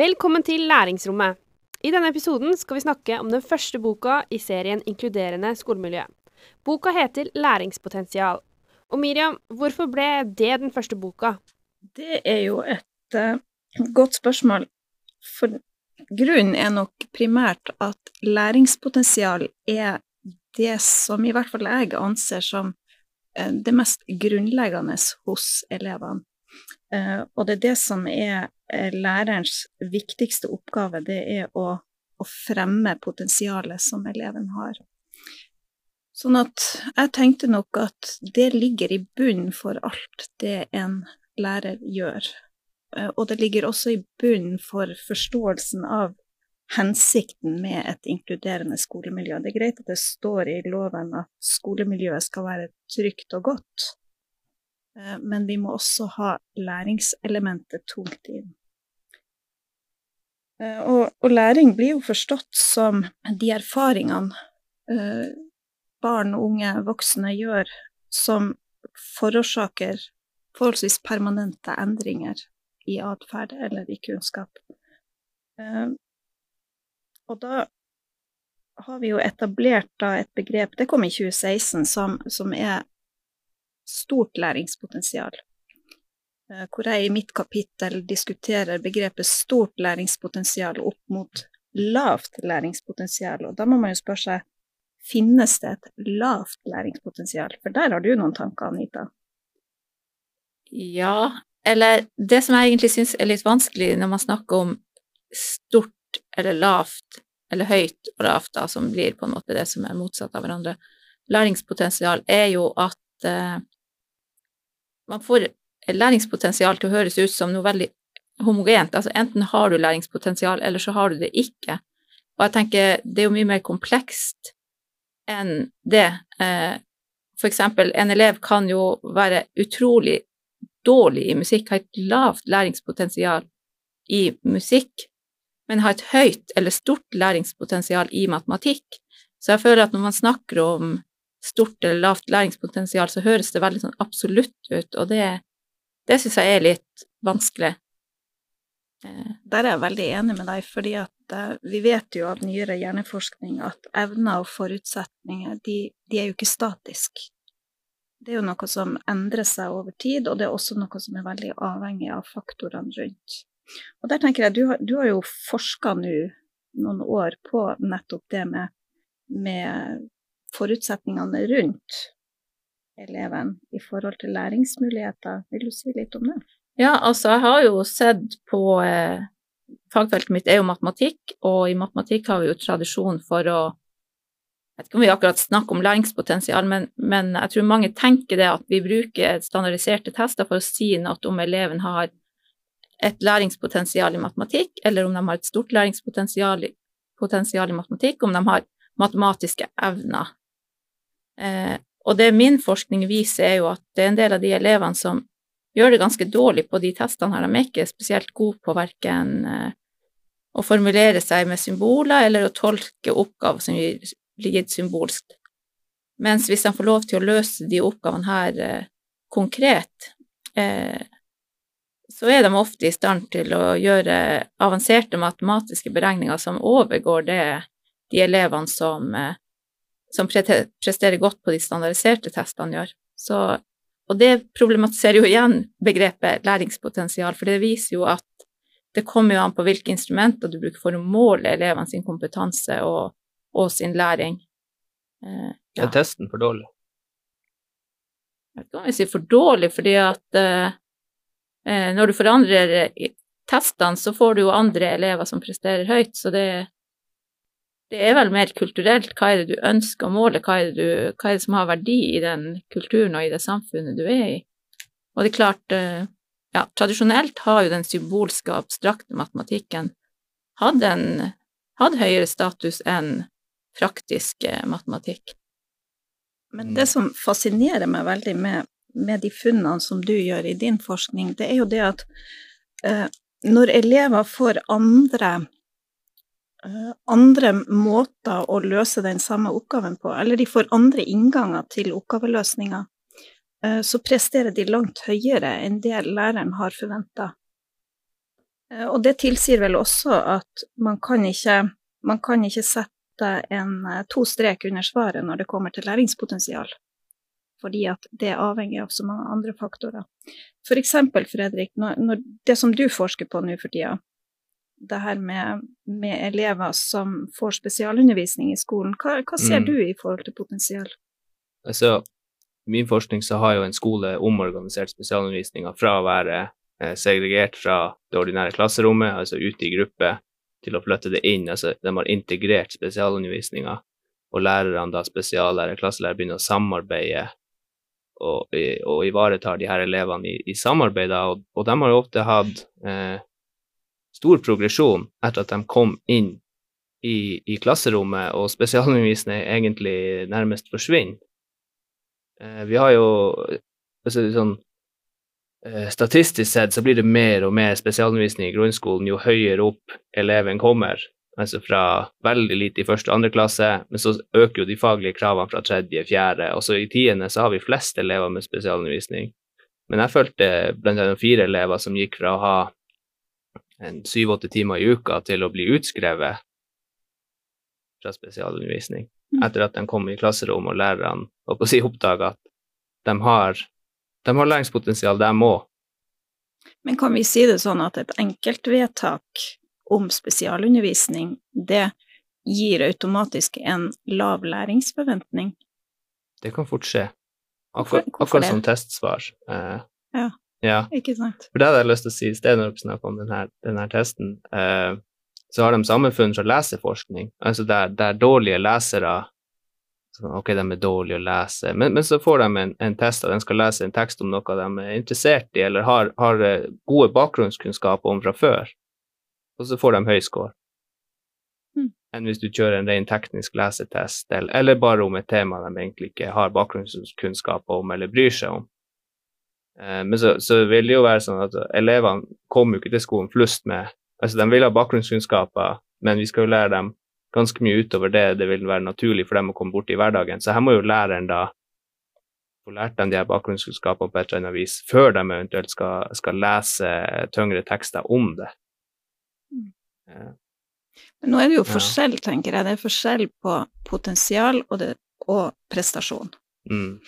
Velkommen til Læringsrommet. I denne episoden skal vi snakke om den første boka i serien Inkluderende skolemiljø. Boka heter Læringspotensial. Og Miriam, hvorfor ble det den første boka? Det er jo et uh, godt spørsmål. For grunnen er nok primært at læringspotensial er det som i hvert fall jeg anser som uh, det mest grunnleggende hos elevene. Uh, og det er det som er lærerens viktigste oppgave, det er å, å fremme potensialet som eleven har. Sånn at jeg tenkte nok at det ligger i bunnen for alt det en lærer gjør. Eh, og det ligger også i bunnen for forståelsen av hensikten med et inkluderende skolemiljø. Det er greit at det står i loven at skolemiljøet skal være trygt og godt, eh, men vi må også ha læringselementet tungt inn. Eh, og, og læring blir jo forstått som de erfaringene barn, unge, voksne gjør som forårsaker forholdsvis permanente endringer i atferd eller i kunnskap. Eh, og da har vi jo etablert et begrep, det kom i 2016, som, som er stort læringspotensial. Eh, hvor jeg i mitt kapittel diskuterer begrepet stort læringspotensial opp mot lavt læringspotensial. Og da må man jo spørre seg finnes det et lavt læringspotensial? For der har du noen tanker, Anita? Ja, eller det som jeg egentlig syns er litt vanskelig når man snakker om stort eller lavt, eller høyt og lavt, da, som blir på en måte det som er motsatt av hverandre, læringspotensial, er jo at eh, man får læringspotensial til å høres ut som noe veldig homogent. Altså enten har du læringspotensial, eller så har du det ikke. Og jeg tenker det er jo mye mer komplekst enn det. Eh, for eksempel, en elev kan jo være utrolig dårlig i musikk, ha et lavt læringspotensial i musikk, men ha et høyt eller stort læringspotensial i matematikk. Så jeg føler at når man snakker om stort eller lavt læringspotensial, så høres det veldig sånn absolutt ut, og det, det syns jeg er litt vanskelig. Eh, der er jeg veldig enig med deg, fordi at uh, vi vet jo av nyere hjerneforskning at evner og forutsetninger, de, de, er jo ikke statiske. Det er jo noe som endrer seg over tid, og det er også noe som er veldig avhengig av faktorene rundt. Og der tenker jeg, du har, du har jo forska nå noen år på nettopp det med, med forutsetningene rundt eleven i forhold til læringsmuligheter. Vil du si litt om det? Ja, altså jeg har jo sett på eh, Fagfeltet mitt er jo matematikk, og i matematikk har vi jo tradisjon for å Jeg vet ikke om vi akkurat snakker om læringspotensial, men, men jeg tror mange tenker det at vi bruker standardiserte tester for å si noe om eleven har et læringspotensial i matematikk, eller om de har et stort læringspotensial i, matematikk, om de har matematiske evner. Eh, og det min forskning viser, er jo at det er en del av de elevene som gjør det ganske dårlig på de testene her. De er ikke spesielt gode på verken eh, å formulere seg med symboler eller å tolke oppgaver som blir gitt symbolsk. Mens hvis de får lov til å løse de oppgavene her eh, konkret, så er de ofte i stand til å gjøre avanserte matematiske beregninger som overgår det de elevene som, som presterer godt på de standardiserte testene, gjør. Så og det problematiserer jo igjen begrepet læringspotensial, for det viser jo at det kommer jo an på hvilke instrumenter du bruker for å måle elevene sin kompetanse og, og sin læring. Eh, ja. Er testen for dårlig? Jeg kan ikke si for dårlig, fordi at eh, eh når du forandrer testene, så får du jo andre elever som presterer høyt, så det, det er vel mer kulturelt. Hva er det du ønsker å måle? Hva er, det, du, hva er det som har verdi i den kulturen og i det samfunnet du er i? Og det er klart, eh, ja, tradisjonelt har jo den symbolske abstrakte matematikken hatt, en, hatt høyere status enn praktisk eh, matematikk. Men det som fascinerer meg veldig med, med, de funnene som du gjør i din forskning, det er jo det at eh, når elever får andre andre måter å løse den samme oppgaven på, eller de får andre innganger til oppgaveløsninga, eh, så presterer de langt høyere enn det læreren har forventa. Eh, og det tilsier vel også at man kan ikke, man kan ikke sette en eh, to strek under svaret når det kommer til læringspotensial. Fordi at det avhenger av så mange andre faktorer. For eksempel, Fredrik, når, når det som du forsker på nå for tida, det her med, med, elever som får spesialundervisning i skolen, hva, hva ser mm. du i forhold til potensial? Altså, i min forskning så har jo en skole omorganisert spesialundervisninga fra å være eh, segregert fra det ordinære klasserommet, altså ute i gruppe, til å flytte det inn. Altså, de har integrert spesialundervisninga, og lærerne, da spesiallærer, klasselærer, begynner å samarbeide og, og ivaretar de her elevene i, i samarbeid. Og, og, de har jo ofte hatt eh, stor progresjon etter at de kom inn i, i klasserommet, og spesialundervisning egentlig nærmest forsvinner. Eh, vi har jo altså, sånn, eh, Statistisk sett så blir det mer og mer spesialundervisning i grunnskolen jo høyere opp eleven kommer. Altså fra veldig lite i første og andre klasse, men så øker jo de faglige kravene fra tredje, fjerde, og så i tiende så har vi flest elever med spesialundervisning. Men jeg følte blant annet fire elever som gikk fra å ha syv-åtte timer i uka til å bli utskrevet fra spesialundervisning. Mm. etter at de kom i klasserommet og lærerne og si, oppdaga at de har, de har læringspotensial, de òg. Men kan vi si det sånn at et enkeltvedtak om spesialundervisning, det gir automatisk en lav læringsforventning? Det kan fort skje. Akkur akkurat som testsvar. Eh, ja, ja, ikke sant. For det hadde jeg lyst til å si i stedet når dere snakker om denne, denne testen. Eh, så har de samme funn fra leseforskning, altså der, der dårlige lesere Ok, de er dårlige å lese, men, men så får de en, en test og de skal lese en tekst om noe de er interessert i eller har, har eh, gode bakgrunnskunnskaper om fra før, og så får de høy score. Mm. Enn hvis du kjører en ren teknisk lesetest, eller, eller, bare om et tema de egentlig ikke har bakgrunnskunnskaper om eller bryr seg om. Eh, men så, så, vil det jo være sånn at elevene kommer jo ikke til skolen flust med Altså, de vil ha bakgrunnskunnskaper, men vi skal jo lære dem ganske mye utover det det vil være naturlig for dem å komme bort i hverdagen. Så her må jo læreren da få lært dem de her bakgrunnskunnskapene på et eller annet vis før de eventuelt skal, skal lese tyngre tekster om det. Mm. Men nå er det jo forskjell, tenker jeg. Det er forskjell på potensial og, det, og prestasjon. Mm.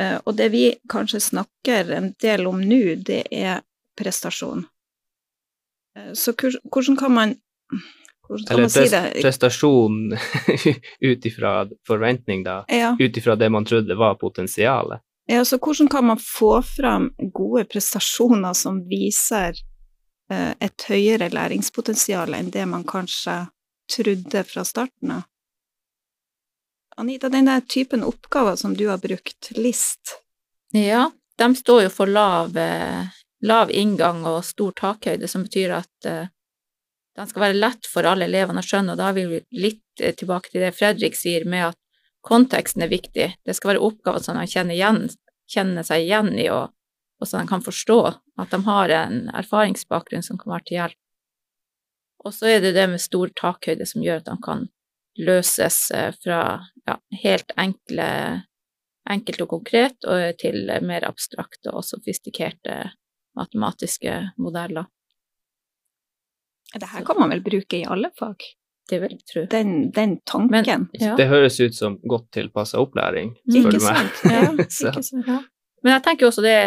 Uh, og det vi kanskje snakker en del om nå, det er prestasjon. Eh, så hvordan kan man hvordan kan Eller man si det? prestasjon ut ifra forventning, da. Ja. Ut ifra det man trodde var potensialet. Ja, så hvordan kan man få fram gode prestasjoner som viser eh, et høyere læringspotensial enn det man kanskje trodde fra starten av? Anita, den der typen oppgaver som du har brukt, LIST Ja, de står jo for lav eh, lav inngang og stor takhøyde, som betyr at uh, den skal være lett for alle elevene å skjønne, og da er vi litt uh, tilbake til det Fredrik sier med at konteksten er viktig. Det skal være oppgaver som de kjenner, igjen, kjenner seg igjen i, og, og så de kan forstå at de har en erfaringsbakgrunn som kan være til hjelp. Og så er det det med stor takhøyde som gjør at de kan løses fra ja, helt enkle enkelt og konkret og til mer abstrakte og sofistikerte matematiske modeller. Det her kan man vel bruke i alle fag? Det vil jeg tro. Den, den tanken. Men, ja. Det høres ut som godt tilpassa opplæring, spør du meg. Ja, ikke sant. Ja. Men jeg tenker også det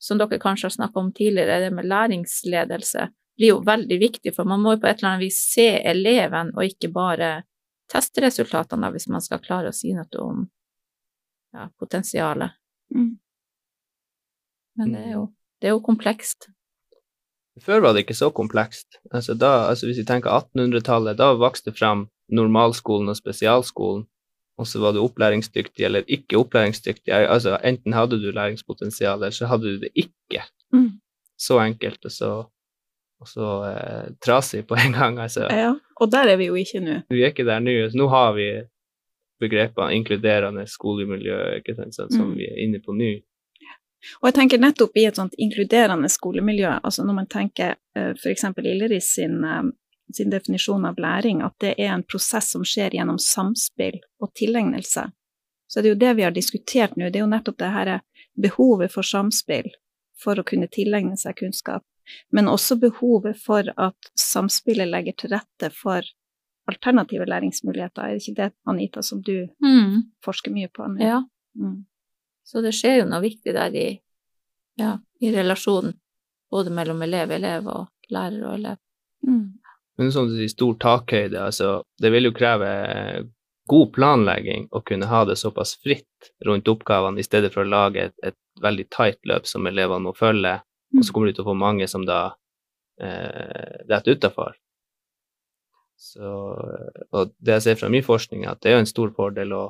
som dere kanskje har snakka om tidligere, det med læringsledelse blir jo veldig viktig, for man må jo på et eller annet vis se eleven, og ikke bare testresultatene, hvis man skal klare å si noe om ja, potensialet. Mm. Men det er jo det er jo komplekst. Før var det ikke så komplekst. Altså da, altså hvis vi tenker 1800-tallet, da vokste det fram normalskolen og spesialskolen, og så var du opplæringsdyktig eller ikke opplæringsdyktig. Altså enten hadde du læringspotensial, eller så hadde du det ikke. Mm. Så enkelt og så, og så eh, trasig på en gang, altså. Ja, og der er vi jo ikke nå. Vi er ikke der nå. Nå har vi begrepene inkluderende skolemiljø, ikke sant, sånn, som mm. vi er inne på nå. Og jeg tenker nettopp i et sånt inkluderende skolemiljø, altså når man tenker uh, f.eks. Illeris sin, uh, sin, definisjon av læring, at det er en prosess som skjer gjennom samspill og tilegnelse, så det er det jo det vi har diskutert nå, det er jo nettopp det her behovet for samspill for å kunne tilegne seg kunnskap. Men også behovet for at samspillet legger til rette for alternative læringsmuligheter. Er det ikke det, Anita, som du Mm. forsker mye på? Anne? Ja. Mm. Så det skjer jo noe viktig der i, ja, i relasjonen både mellom elev, elev og lærer og elev. Mm. Men som du sier, stor takhøyde, altså det vil jo kreve god planlegging å kunne ha det såpass fritt rundt oppgavene, i stedet for å lage et, et veldig tight løp som elevene må følge, og så kommer du til å få mange som da eh, detter utafor. Så, og det jeg ser fra min forskning, er at det er jo en stor fordel å,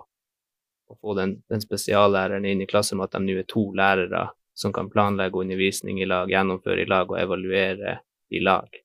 å få den, den spesiallæreren inn i klasserommet, at de nå er to lærere som kan planlegge undervisning i lag, gjennomføre i lag og evaluere i lag.